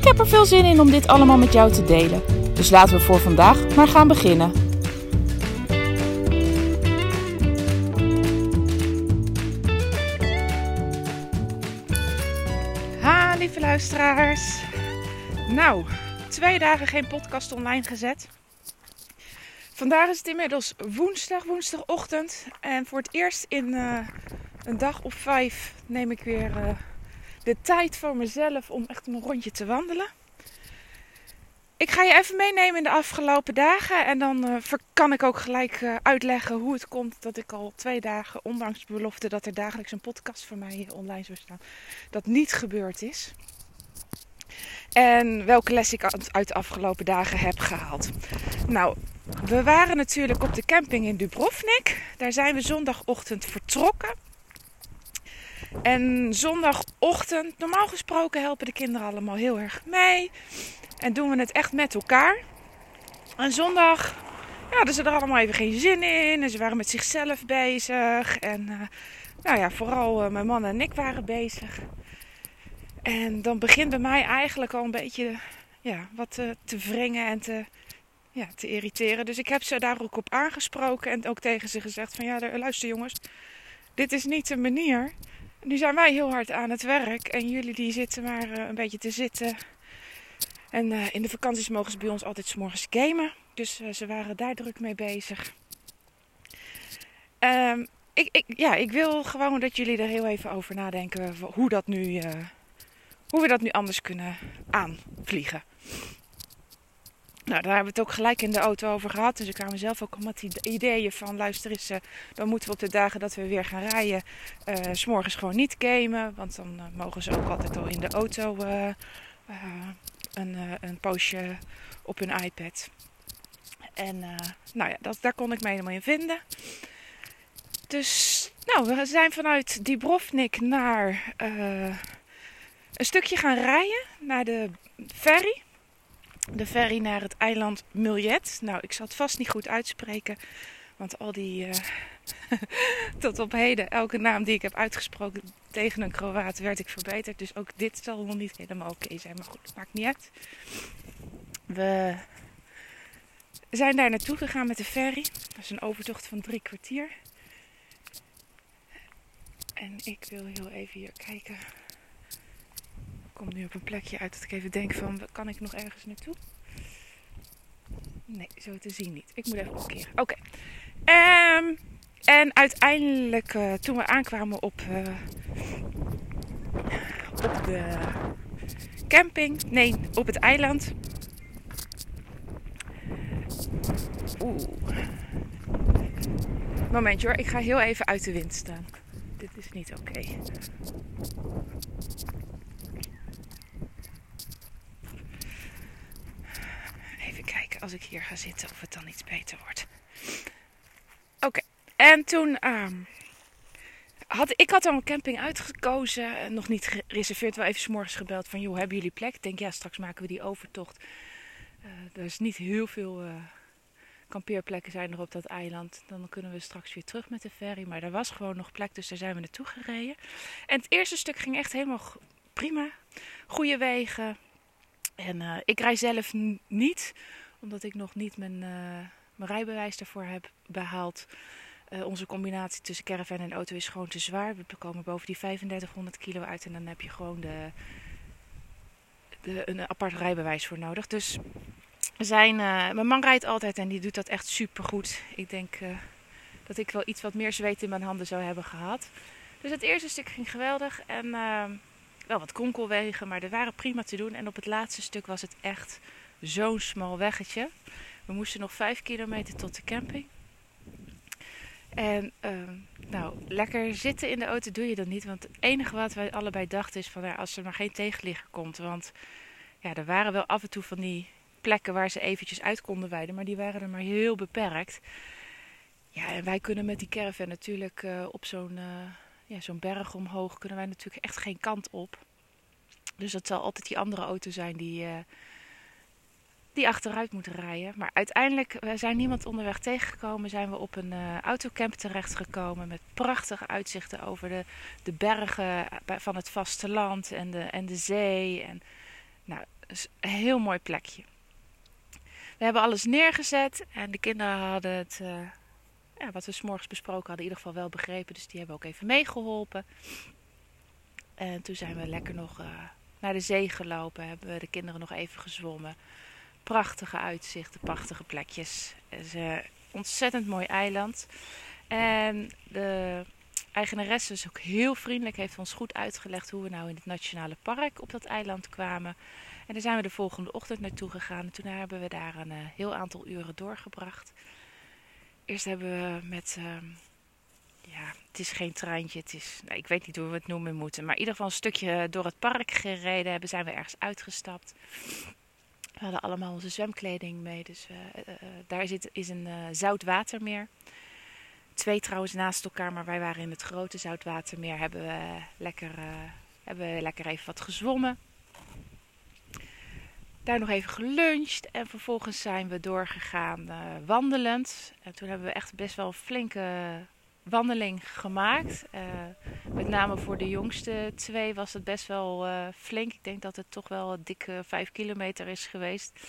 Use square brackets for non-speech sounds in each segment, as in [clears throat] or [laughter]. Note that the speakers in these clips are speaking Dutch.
Ik heb er veel zin in om dit allemaal met jou te delen. Dus laten we voor vandaag maar gaan beginnen. Ha, lieve luisteraars. Nou, twee dagen geen podcast online gezet. Vandaag is het inmiddels woensdag, woensdagochtend. En voor het eerst in uh, een dag of vijf neem ik weer uh, de tijd voor mezelf om echt een rondje te wandelen. Ik ga je even meenemen in de afgelopen dagen. En dan uh, kan ik ook gelijk uitleggen hoe het komt dat ik al twee dagen, ondanks belofte dat er dagelijks een podcast voor mij online zou staan, dat niet gebeurd is. En welke les ik uit de afgelopen dagen heb gehaald. Nou, we waren natuurlijk op de camping in Dubrovnik. Daar zijn we zondagochtend vertrokken. En zondagochtend, normaal gesproken helpen de kinderen allemaal heel erg mee. En doen we het echt met elkaar. En zondag ja, hadden ze er allemaal even geen zin in. En ze waren met zichzelf bezig. En uh, nou ja, vooral uh, mijn man en ik waren bezig. En dan begint bij mij eigenlijk al een beetje ja, wat te, te wringen en te, ja, te irriteren. Dus ik heb ze daar ook op aangesproken en ook tegen ze gezegd van ja, luister jongens, dit is niet de manier. Nu zijn wij heel hard aan het werk en jullie die zitten maar uh, een beetje te zitten. En uh, in de vakanties mogen ze bij ons altijd s morgens gamen. Dus uh, ze waren daar druk mee bezig. Um, ik, ik, ja, ik wil gewoon dat jullie er heel even over nadenken hoe, dat nu, hoe we dat nu anders kunnen aanvliegen. Nou, daar hebben we het ook gelijk in de auto over gehad. Dus ik kwamen zelf ook met die ideeën van... luister eens, uh, dan moeten we op de dagen dat we weer gaan rijden... Uh, s'morgens gewoon niet gamen. Want dan uh, mogen ze ook altijd al in de auto een, een poosje op hun iPad. En nou ja, dat, daar kon ik me helemaal in vinden. Dus nou, we zijn vanuit Dibrovnik naar een stukje gaan rijden. Naar de ferry de ferry naar het eiland Muljet. Nou, ik zal het vast niet goed uitspreken. Want al die. Uh, [laughs] tot op heden, elke naam die ik heb uitgesproken tegen een Kroaat werd ik verbeterd. Dus ook dit zal nog niet helemaal oké zijn. Maar goed, maakt niet uit. We zijn daar naartoe gegaan met de ferry. Dat is een overtocht van drie kwartier. En ik wil heel even hier kijken nu op een plekje uit dat ik even denk van, kan ik nog ergens naartoe? Nee, zo te zien niet. Ik moet even omkeren. Oké. Um, en uiteindelijk, uh, toen we aankwamen op, uh, op de camping, nee, op het eiland. Oeh. Momentje hoor, ik ga heel even uit de wind staan. Dit is niet oké. Als ik hier ga zitten of het dan iets beter wordt. Oké, en toen um, had ik had al een camping uitgekozen, nog niet gereserveerd, wel even s morgens gebeld van joh, hebben jullie plek? Ik denk ja, straks maken we die overtocht. Uh, er is niet heel veel uh, kampeerplekken zijn er op dat eiland. Dan kunnen we straks weer terug met de ferry. Maar er was gewoon nog plek, dus daar zijn we naartoe gereden. En het eerste stuk ging echt helemaal prima. Goede wegen. En ik rij zelf niet, omdat ik nog niet mijn, uh, mijn rijbewijs daarvoor heb behaald. Uh, onze combinatie tussen caravan en auto is gewoon te zwaar. We komen boven die 3500 kilo uit en dan heb je gewoon de, de, een apart rijbewijs voor nodig. Dus zijn, uh, mijn man rijdt altijd en die doet dat echt super goed. Ik denk dat ik wel iets wat meer zweet in mijn handen zou hebben gehad. Dus het eerste stuk ging geweldig en wel wat kronkelwegen, maar er waren prima te doen. En op het laatste stuk was het echt zo'n smal weggetje. We moesten nog vijf kilometer tot de camping. En uh, nou, lekker zitten in de auto doe je dat niet. Want het enige wat wij allebei dachten is van ja, als er maar geen tegenligger komt. Want ja, er waren wel af en toe van die plekken waar ze eventjes uit konden weiden, maar die waren er maar heel beperkt. Ja, en wij kunnen met die caravan natuurlijk uh, op zo'n uh, ja, zo'n berg omhoog, kunnen wij natuurlijk echt geen kant op. Dus dat zal altijd die andere auto zijn die, uh, die achteruit moet rijden. Maar uiteindelijk, we zijn niemand onderweg tegengekomen, zijn we op een autocamp terechtgekomen met prachtige uitzichten over de, de bergen van het vasteland en de, en de zee. En, nou, een heel mooi plekje. We hebben alles neergezet en de kinderen hadden het, uh, ja, wat we s'morgens besproken hadden, in ieder geval wel begrepen. Dus die hebben ook even meegeholpen. En toen zijn we lekker nog naar de zee gelopen, hebben we de kinderen nog even gezwommen. Prachtige uitzichten, prachtige plekjes. Het is een ontzettend mooi eiland. En de eigenaresse is ook heel vriendelijk, heeft ons goed uitgelegd hoe we nou in het nationale park op dat eiland kwamen. En daar zijn we de volgende ochtend naartoe gegaan. En toen hebben we daar een uh, heel aantal uren doorgebracht. Eerst hebben we met, uh, ja, het is geen treintje, het is, nou, ik weet niet hoe we het noemen moeten. Maar in ieder geval een stukje door het park gereden hebben, zijn we ergens uitgestapt. We hadden allemaal onze zwemkleding mee, dus uh, daar zit, is een zoutwatermeer. Twee trouwens naast elkaar, maar wij waren in het grote zoutwatermeer. Hebben we lekker, hebben we lekker even wat gezwommen. Daar nog even geluncht en vervolgens zijn we doorgegaan uh, wandelend. En toen hebben we echt best wel een flinke wandeling gemaakt. Uh, met name voor de jongste twee was het best wel uh, flink. Ik denk dat het toch wel een dikke vijf kilometer is geweest.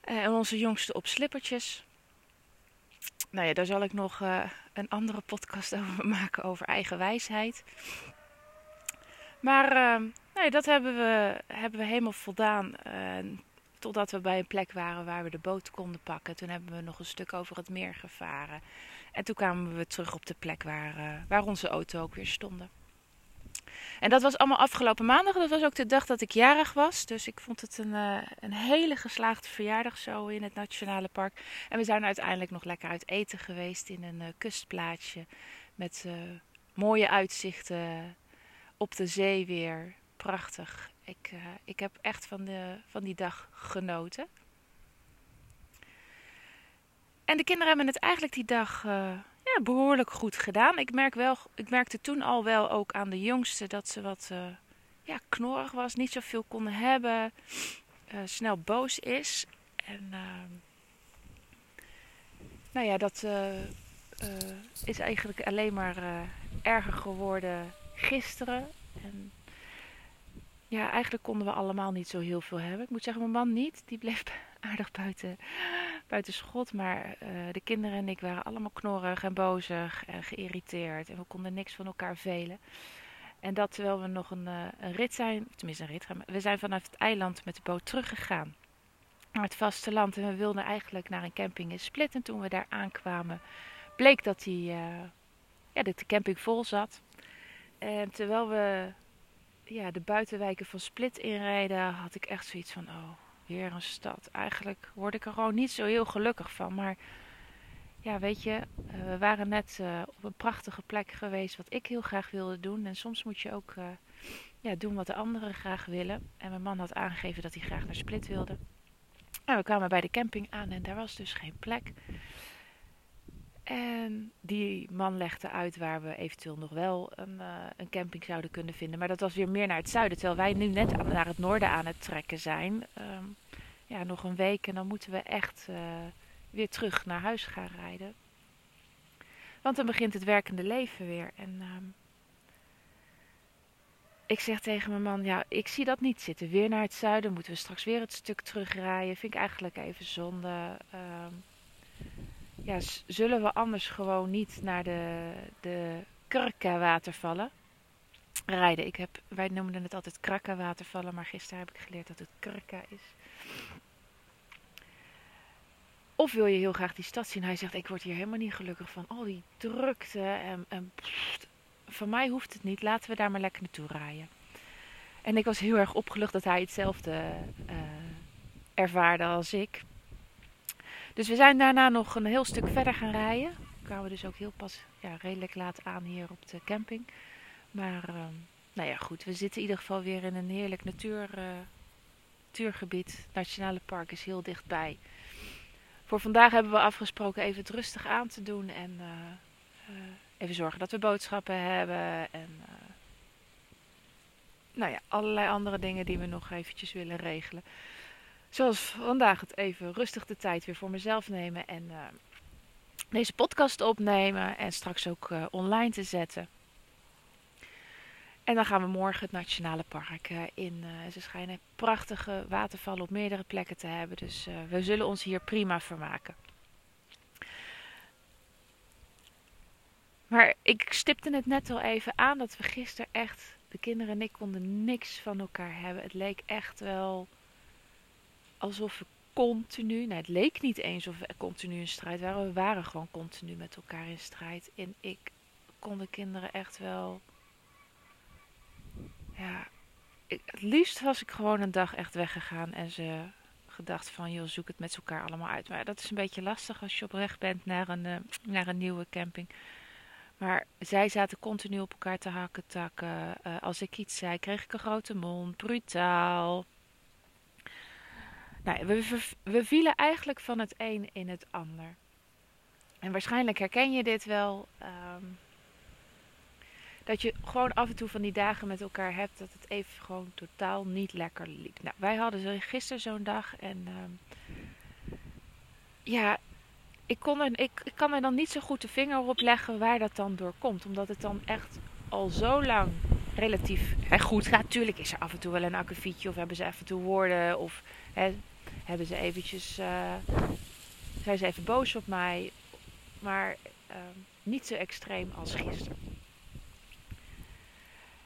en onze jongste op slippertjes. Nou ja, daar zal ik nog een andere podcast [laughs] over maken over eigen wijsheid. Maar ehm, Nee, dat hebben we, hebben we helemaal voldaan. Totdat we bij een plek waren waar we de boot konden pakken. Toen hebben we nog een stuk over het meer gevaren. En toen kwamen we terug op de plek waar, uh, waar onze auto ook weer stonden. En dat was allemaal afgelopen maandag. Dat was ook de dag dat ik jarig was. Dus ik vond het een, uh, een hele geslaagde verjaardag zo in het Nationale Park. En we zijn uiteindelijk nog lekker uit eten geweest in een kustplaatsje. Met mooie uitzichten op de zee weer prachtig. Ik, uh, ik heb echt van, de, van die dag genoten. En de kinderen hebben het eigenlijk die dag uh, ja, behoorlijk goed gedaan. Ik, merk wel, ik merkte toen al wel ook aan de jongste dat ze wat uh, ja, knorrig was, niet zoveel kon hebben, snel boos is. En ehm, nou ja, dat is eigenlijk alleen maar erger geworden gisteren. En ja, eigenlijk konden we allemaal niet zo heel veel hebben. Ik moet zeggen, mijn man niet. Die bleef [laughs] aardig buiten, buiten schot. Maar uh, de kinderen en ik waren allemaal knorrig en bozig en geïrriteerd. En we konden niks van elkaar velen. En dat terwijl we nog een, een rit zijn, tenminste een rit, we zijn vanaf het eiland met de boot teruggegaan naar het vasteland. En we wilden eigenlijk naar een camping in Split. En toen we daar aankwamen, bleek dat, die, uh, ja, dat de camping vol zat. En terwijl we ja, de buitenwijken van Split inrijden, had ik echt zoiets van: oh, weer een stad. Eigenlijk word ik er gewoon niet zo heel gelukkig van. Maar ja, weet je, uh, we waren net uh, op een prachtige plek geweest, wat ik heel graag wilde doen. En soms moet je ook uh, ja, doen wat de anderen graag willen. En mijn man had aangegeven dat hij graag naar Split wilde. En we kwamen bij de camping aan en daar was dus geen plek. En die man legde uit waar we eventueel nog wel een, uh, een, camping zouden kunnen vinden. Maar dat was weer meer naar het zuiden. Terwijl wij nu net naar het noorden aan het trekken zijn. Um, ja, nog een week en dan moeten we echt uh, weer terug naar huis gaan rijden. Want dan begint het werkende leven weer. En um, ik zeg tegen mijn man, ja, ik zie dat niet zitten. Weer naar het zuiden, moeten we straks weer het stuk terugrijden. Vind ik eigenlijk even zonde. Um, ja, zullen we anders gewoon niet naar de, de Kurka-watervallen rijden? Ik heb, wij noemden het altijd Krakka-watervallen, maar gisteren heb ik geleerd dat het Kurka is. Of wil je heel graag die stad zien? Hij zegt, ik word hier helemaal niet gelukkig van. Al die drukte en, en van mij hoeft het niet. Laten we daar maar lekker naartoe rijden. En ik was heel erg opgelucht dat hij hetzelfde uh, ervaarde als ik. Dus we zijn daarna nog een heel stuk verder gaan rijden. We kwamen dus ook heel pas ja, redelijk laat aan hier op de camping. Maar uh, nou ja, goed, we zitten in ieder geval weer in een heerlijk natuur, uh, natuurgebied. Nationale park is heel dichtbij. Voor vandaag hebben we afgesproken even het rustig aan te doen en even zorgen dat we boodschappen hebben en nou ja, allerlei andere dingen die we nog eventjes willen regelen. Zoals vandaag het even rustig de tijd weer voor mezelf nemen en uh, deze podcast opnemen en straks ook uh, online te zetten. En dan gaan we morgen het Nationale Park uh, in. ze schijnen prachtige watervallen op meerdere plekken te hebben. Dus we zullen ons hier prima vermaken. Maar ik stipte het net al even aan dat we gisteren echt de kinderen en ik konden niks van elkaar hebben. Het leek echt wel alsof we continu, nou het leek niet eens of we continu in strijd waren. We waren gewoon continu met elkaar in strijd. En ik kon de kinderen echt wel, ja, ik, het liefst was ik gewoon een dag echt weggegaan en ze gedacht van, joh, zoek het met elkaar allemaal uit. Maar dat is een beetje lastig als je oprecht bent naar een, uh, naar een nieuwe camping. Maar zij zaten continu op elkaar te hakken, takken. Uh, als ik iets zei, kreeg ik een grote mond. Brutaal. Nou, we, we vielen eigenlijk van het een in het ander. En waarschijnlijk herken je dit wel. Um, dat je gewoon af en toe van die dagen met elkaar hebt dat het even gewoon totaal niet lekker liep. Nou, wij hadden gisteren zo'n dag en um, ja, ik, kon er, ik, ik kan er dan niet zo goed de vinger op leggen waar dat dan door komt. Omdat het dan echt al zo lang relatief hè, goed gaat. Tuurlijk is er af en toe wel een akkefietje of hebben ze af en toe woorden of hè, hebben ze eventjes, uh, zijn ze even boos op mij. Maar uh, niet zo extreem als gisteren.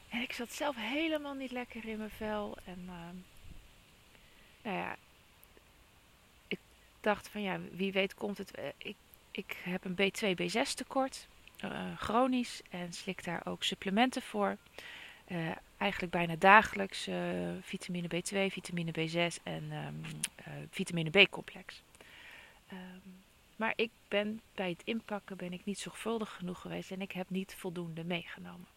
En ik zat zelf helemaal niet lekker in mijn vel. En uh, nou ja, dacht van ja, wie weet komt het. Eh, ik, ik heb een B2, B6 tekort, uh, chronisch, en slik daar ook supplementen voor. Uh, eigenlijk bijna dagelijks uh, vitamine B2, vitamine B6 en um, vitamine B-complex. Um, maar ik ben bij het inpakken ben ik niet zorgvuldig genoeg geweest en ik heb niet voldoende meegenomen.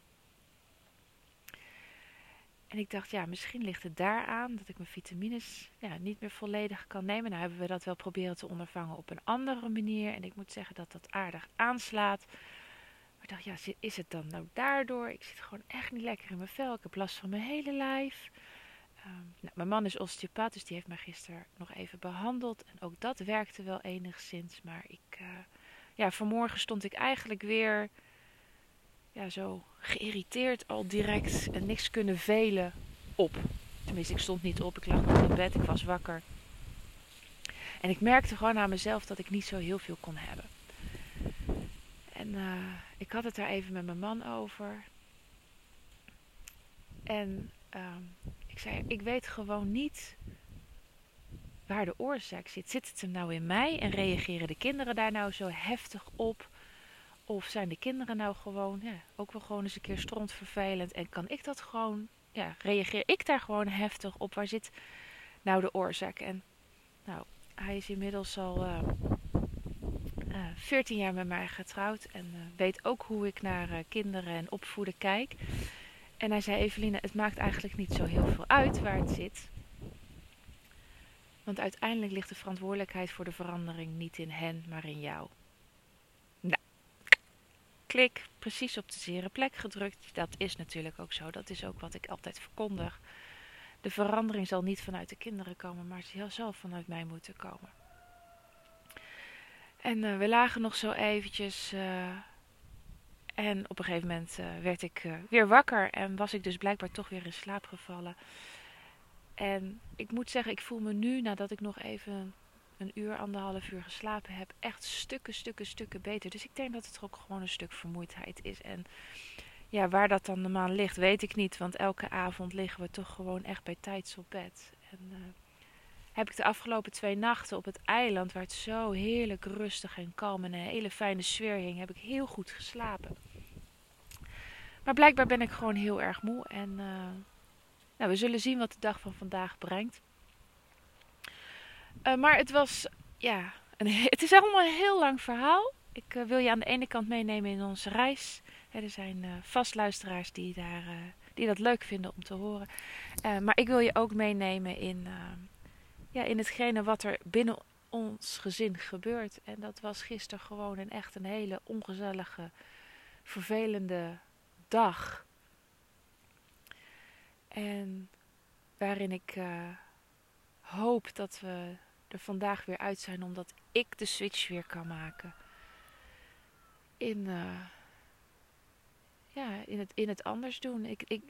En ik dacht, ja, misschien ligt het daaraan dat ik mijn vitamines ja, niet meer volledig kan nemen. Nou hebben we dat wel proberen te ondervangen op een andere manier. En ik moet zeggen dat dat aardig aanslaat. Ik dacht, ja, is het dan nou daardoor? Ik zit gewoon echt niet lekker in mijn vel. Ik heb last van mijn hele lijf. Um, nou, mijn man is osteopaat, dus die heeft mij gisteren nog even behandeld. En ook dat werkte wel enigszins. Maar ik, uh, ja, vanmorgen stond ik eigenlijk weer ja, zo geïrriteerd al direct en niks kunnen velen op. Tenminste, ik stond niet op, ik lag nog in bed, ik was wakker. En ik merkte gewoon aan mezelf dat ik niet zo heel veel kon hebben. En uh, ik had het daar even met mijn man over. En uh, ik zei, ik weet gewoon niet waar de oorzaak zit. Zit het hem nou in mij en reageren de kinderen daar nou zo heftig op? Of zijn de kinderen nou gewoon, ja, ook wel gewoon eens een keer strontvervelend. En kan ik dat gewoon, ja, reageer ik daar gewoon heftig op? Waar zit nou de oorzaak? En nou, hij is inmiddels al uh, 14 jaar met mij getrouwd. En uh, weet ook hoe ik naar uh, kinderen en opvoeden kijk. En hij zei, Eveline, het maakt eigenlijk niet zo heel veel uit waar het zit. Want uiteindelijk ligt de verantwoordelijkheid voor de verandering niet in hen, maar in jou klik, precies op de zere plek gedrukt. Dat is natuurlijk ook zo. Dat is ook wat ik altijd verkondig. De verandering zal niet vanuit de kinderen komen, maar ze zal vanuit mij moeten komen. En uh, we lagen nog zo eventjes. Uh, en op een gegeven moment uh, werd ik weer wakker en was ik dus blijkbaar toch weer in slaap gevallen. En ik moet zeggen, ik voel me nu, nadat ik nog even een uur, anderhalf uur geslapen heb, echt stukken, stukken, stukken beter. Dus ik denk dat het ook gewoon een stuk vermoeidheid is. En ja, waar dat dan normaal ligt, weet ik niet. Want elke avond liggen we toch gewoon echt bij tijds op bed. En heb ik de afgelopen twee nachten op het eiland, waar het zo heerlijk rustig en kalm en een hele fijne sfeer hing, heb ik heel goed geslapen. Maar blijkbaar ben ik gewoon heel erg moe. En uh, nou, we zullen zien wat de dag van vandaag brengt. Uh, maar het was, ja, een, het is allemaal een heel lang verhaal. Ik uh, wil je aan de ene kant meenemen in onze reis. er zijn vastluisteraars die, daar, die dat leuk vinden om te horen. Maar ik wil je ook meenemen in, ja, in hetgene wat er binnen ons gezin gebeurt. En dat was gisteren gewoon een echt een hele ongezellige, vervelende dag. En waarin ik uh, hoop dat we er vandaag weer uit zijn, omdat ik de switch weer kan maken. In, uh, ja, in, het, in het anders doen. Ik, ik,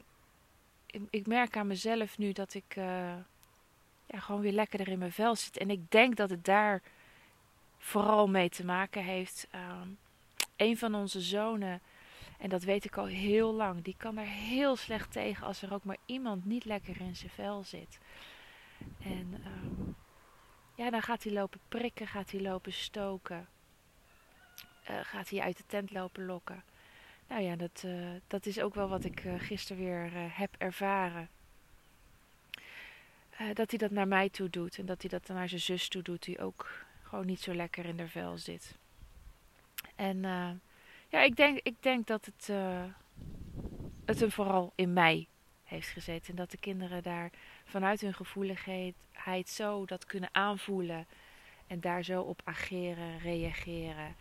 ik merk aan mezelf nu dat ik uh, ja, gewoon weer lekkerder in mijn vel zit. En ik denk dat het daar vooral mee te maken heeft. Uh, een van onze zonen, en dat weet ik al heel lang, die kan er heel slecht tegen als er ook maar iemand niet lekker in zijn vel zit. En uh, ja, dan gaat hij lopen prikken, gaat hij lopen stoken. Uh, gaat hij uit de tent lopen lokken. Nou ja, dat, uh, dat is ook wel wat ik uh, gisteren weer heb ervaren. Dat hij dat naar mij toe doet en dat hij dat naar zijn zus toe doet, die ook gewoon niet zo lekker in de vel zit. En ja, ik denk, ik denk dat het, het hem vooral in mij heeft gezeten. En dat de kinderen daar vanuit hun gevoeligheid zo dat kunnen aanvoelen. En daar zo op ageren, reageren.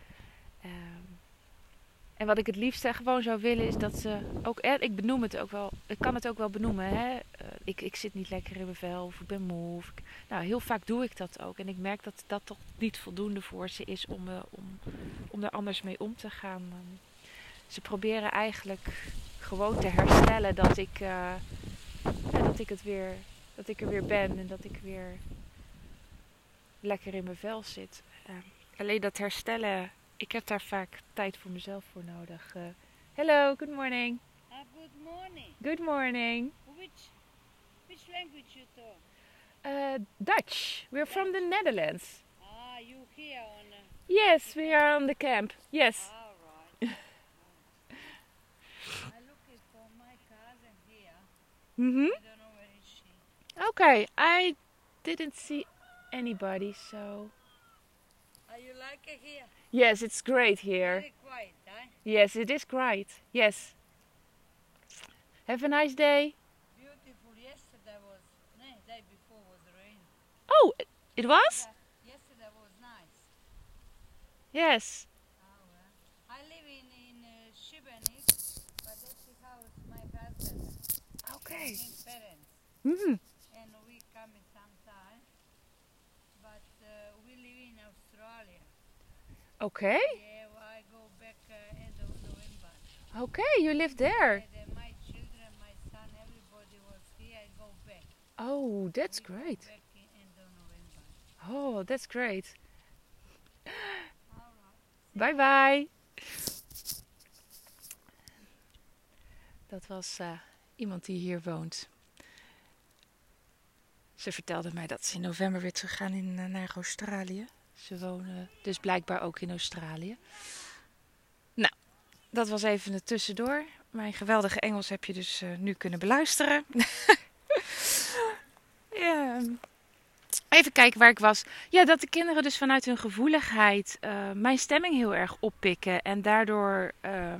Um, en wat ik het liefst gewoon zou willen is dat ze ook, ik benoem het ook wel, ik kan het ook wel benoemen. Hè? Uh, ik, ik zit niet lekker in mijn vel of ik ben moe. Of ik, nou, heel vaak doe ik dat ook. En ik merk dat dat toch niet voldoende voor ze is om, uh, om, om er anders mee om te gaan. Um, ze proberen eigenlijk gewoon te herstellen dat ik, ja, dat ik het weer, dat ik er weer ben en dat ik weer lekker in mijn vel zit. alleen dat herstellen ik heb daar vaak tijd voor mezelf voor nodig. Uh, hello, good morning. Uh, good morning. Good morning. Which, which language you talk? Uh, Dutch. We're Dutch. from the Netherlands. Ah, you here on? Uh, yes, we are on the camp. Yes. All right. I'm looking for my cousin here. Mhm. I don't know where is she. Okay, I didn't see anybody, so. Are you like it here? Yes, it's great here. Very quiet, huh? Yes, it is great. Yes. Have a nice day. Beautiful. Yesterday was, no, day before was rain. Oh, it was? Yeah, yesterday was nice. Yes. Oh, well. I live in, in uh, Shibenik, but that's the house my husband. Okay. His parents. Mm-hmm. And Okay. Yeah, well, I go back uh, end of November. Okay, you live there. Uh, my children, my son, everybody was here. I go back. Oh, that's We go great. back in end of November. Oh, that's great. Bye bye. Dat was uh, iemand die hier woont. Ze vertelde mij dat ze in november weer teruggaan in, uh, naar Australië. Ze wonen dus blijkbaar ook in Australië. Nou, dat was even het tussendoor. Mijn geweldige Engels heb je dus uh, nu kunnen beluisteren. [laughs] ja. Even kijken waar ik was. Ja, dat de kinderen dus vanuit hun gevoeligheid uh, mijn stemming heel erg oppikken. En daardoor uh,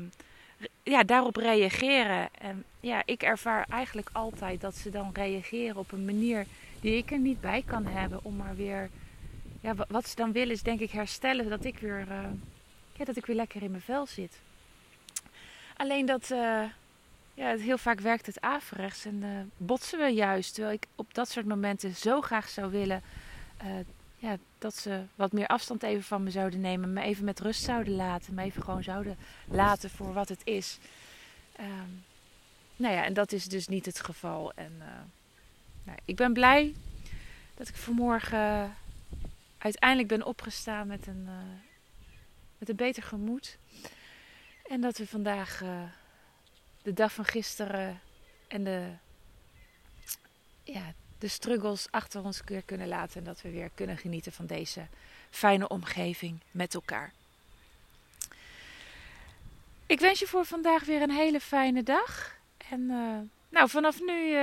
ja, daarop reageren. En ja, ik ervaar eigenlijk altijd dat ze dan reageren op een manier die ik er niet bij kan hebben. Om maar weer ja, wat ze dan willen is denk ik herstellen dat ik weer, uh, ja, dat ik weer lekker in mijn vel zit. Alleen dat, uh, ja, heel vaak werkt het averechts en uh, botsen we juist. Terwijl ik op dat soort momenten zo graag zou willen ja, dat ze wat meer afstand even van me zouden nemen. Me even met rust zouden laten. Me even gewoon zouden laten voor wat het is. Um, nou ja, en dat is dus niet het geval. En nou, ik ben blij dat ik vanmorgen uiteindelijk ben opgestaan met een, uh, met een beter gemoed. En dat we vandaag uh, de dag van gisteren en de, ja, de struggles achter ons weer kunnen laten. En dat we weer kunnen genieten van deze fijne omgeving met elkaar. Ik wens je voor vandaag weer een hele fijne dag. En uh, nou, vanaf nu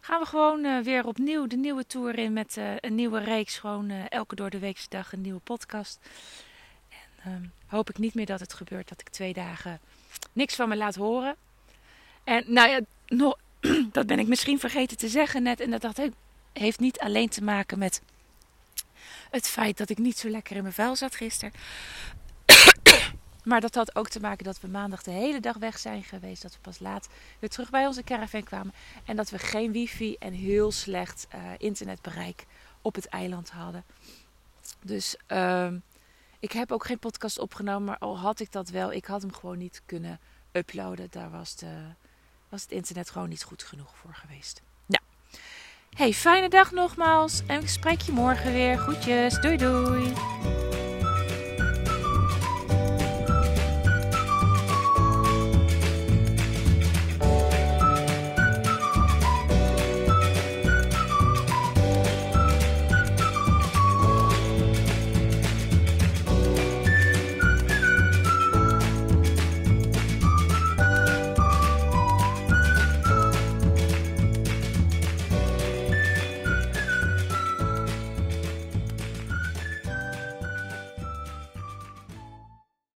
gaan we gewoon uh, weer opnieuw de nieuwe tour in met uh, een nieuwe reeks. Gewoon uh, elke door de weekse dag een nieuwe podcast. En hoop ik niet meer dat het gebeurt dat ik twee dagen niks van me laat horen. En nou ja, nog, [clears throat] dat ben ik misschien vergeten te zeggen net. En dat, dat heeft niet alleen te maken met het feit dat ik niet zo lekker in mijn vuil zat gisteren. Maar dat had ook te maken dat we maandag de hele dag weg zijn geweest. Dat we pas laat weer terug bij onze caravan kwamen. En dat we geen wifi en heel slecht uh, internetbereik op het eiland hadden. Dus uh, ik heb ook geen podcast opgenomen. Maar al had ik dat wel, ik had hem gewoon niet kunnen uploaden. Daar was, de, was het internet gewoon niet goed genoeg voor geweest. Nou, hey, fijne dag nogmaals. En ik spreek je morgen weer. Groetjes. Doei doei.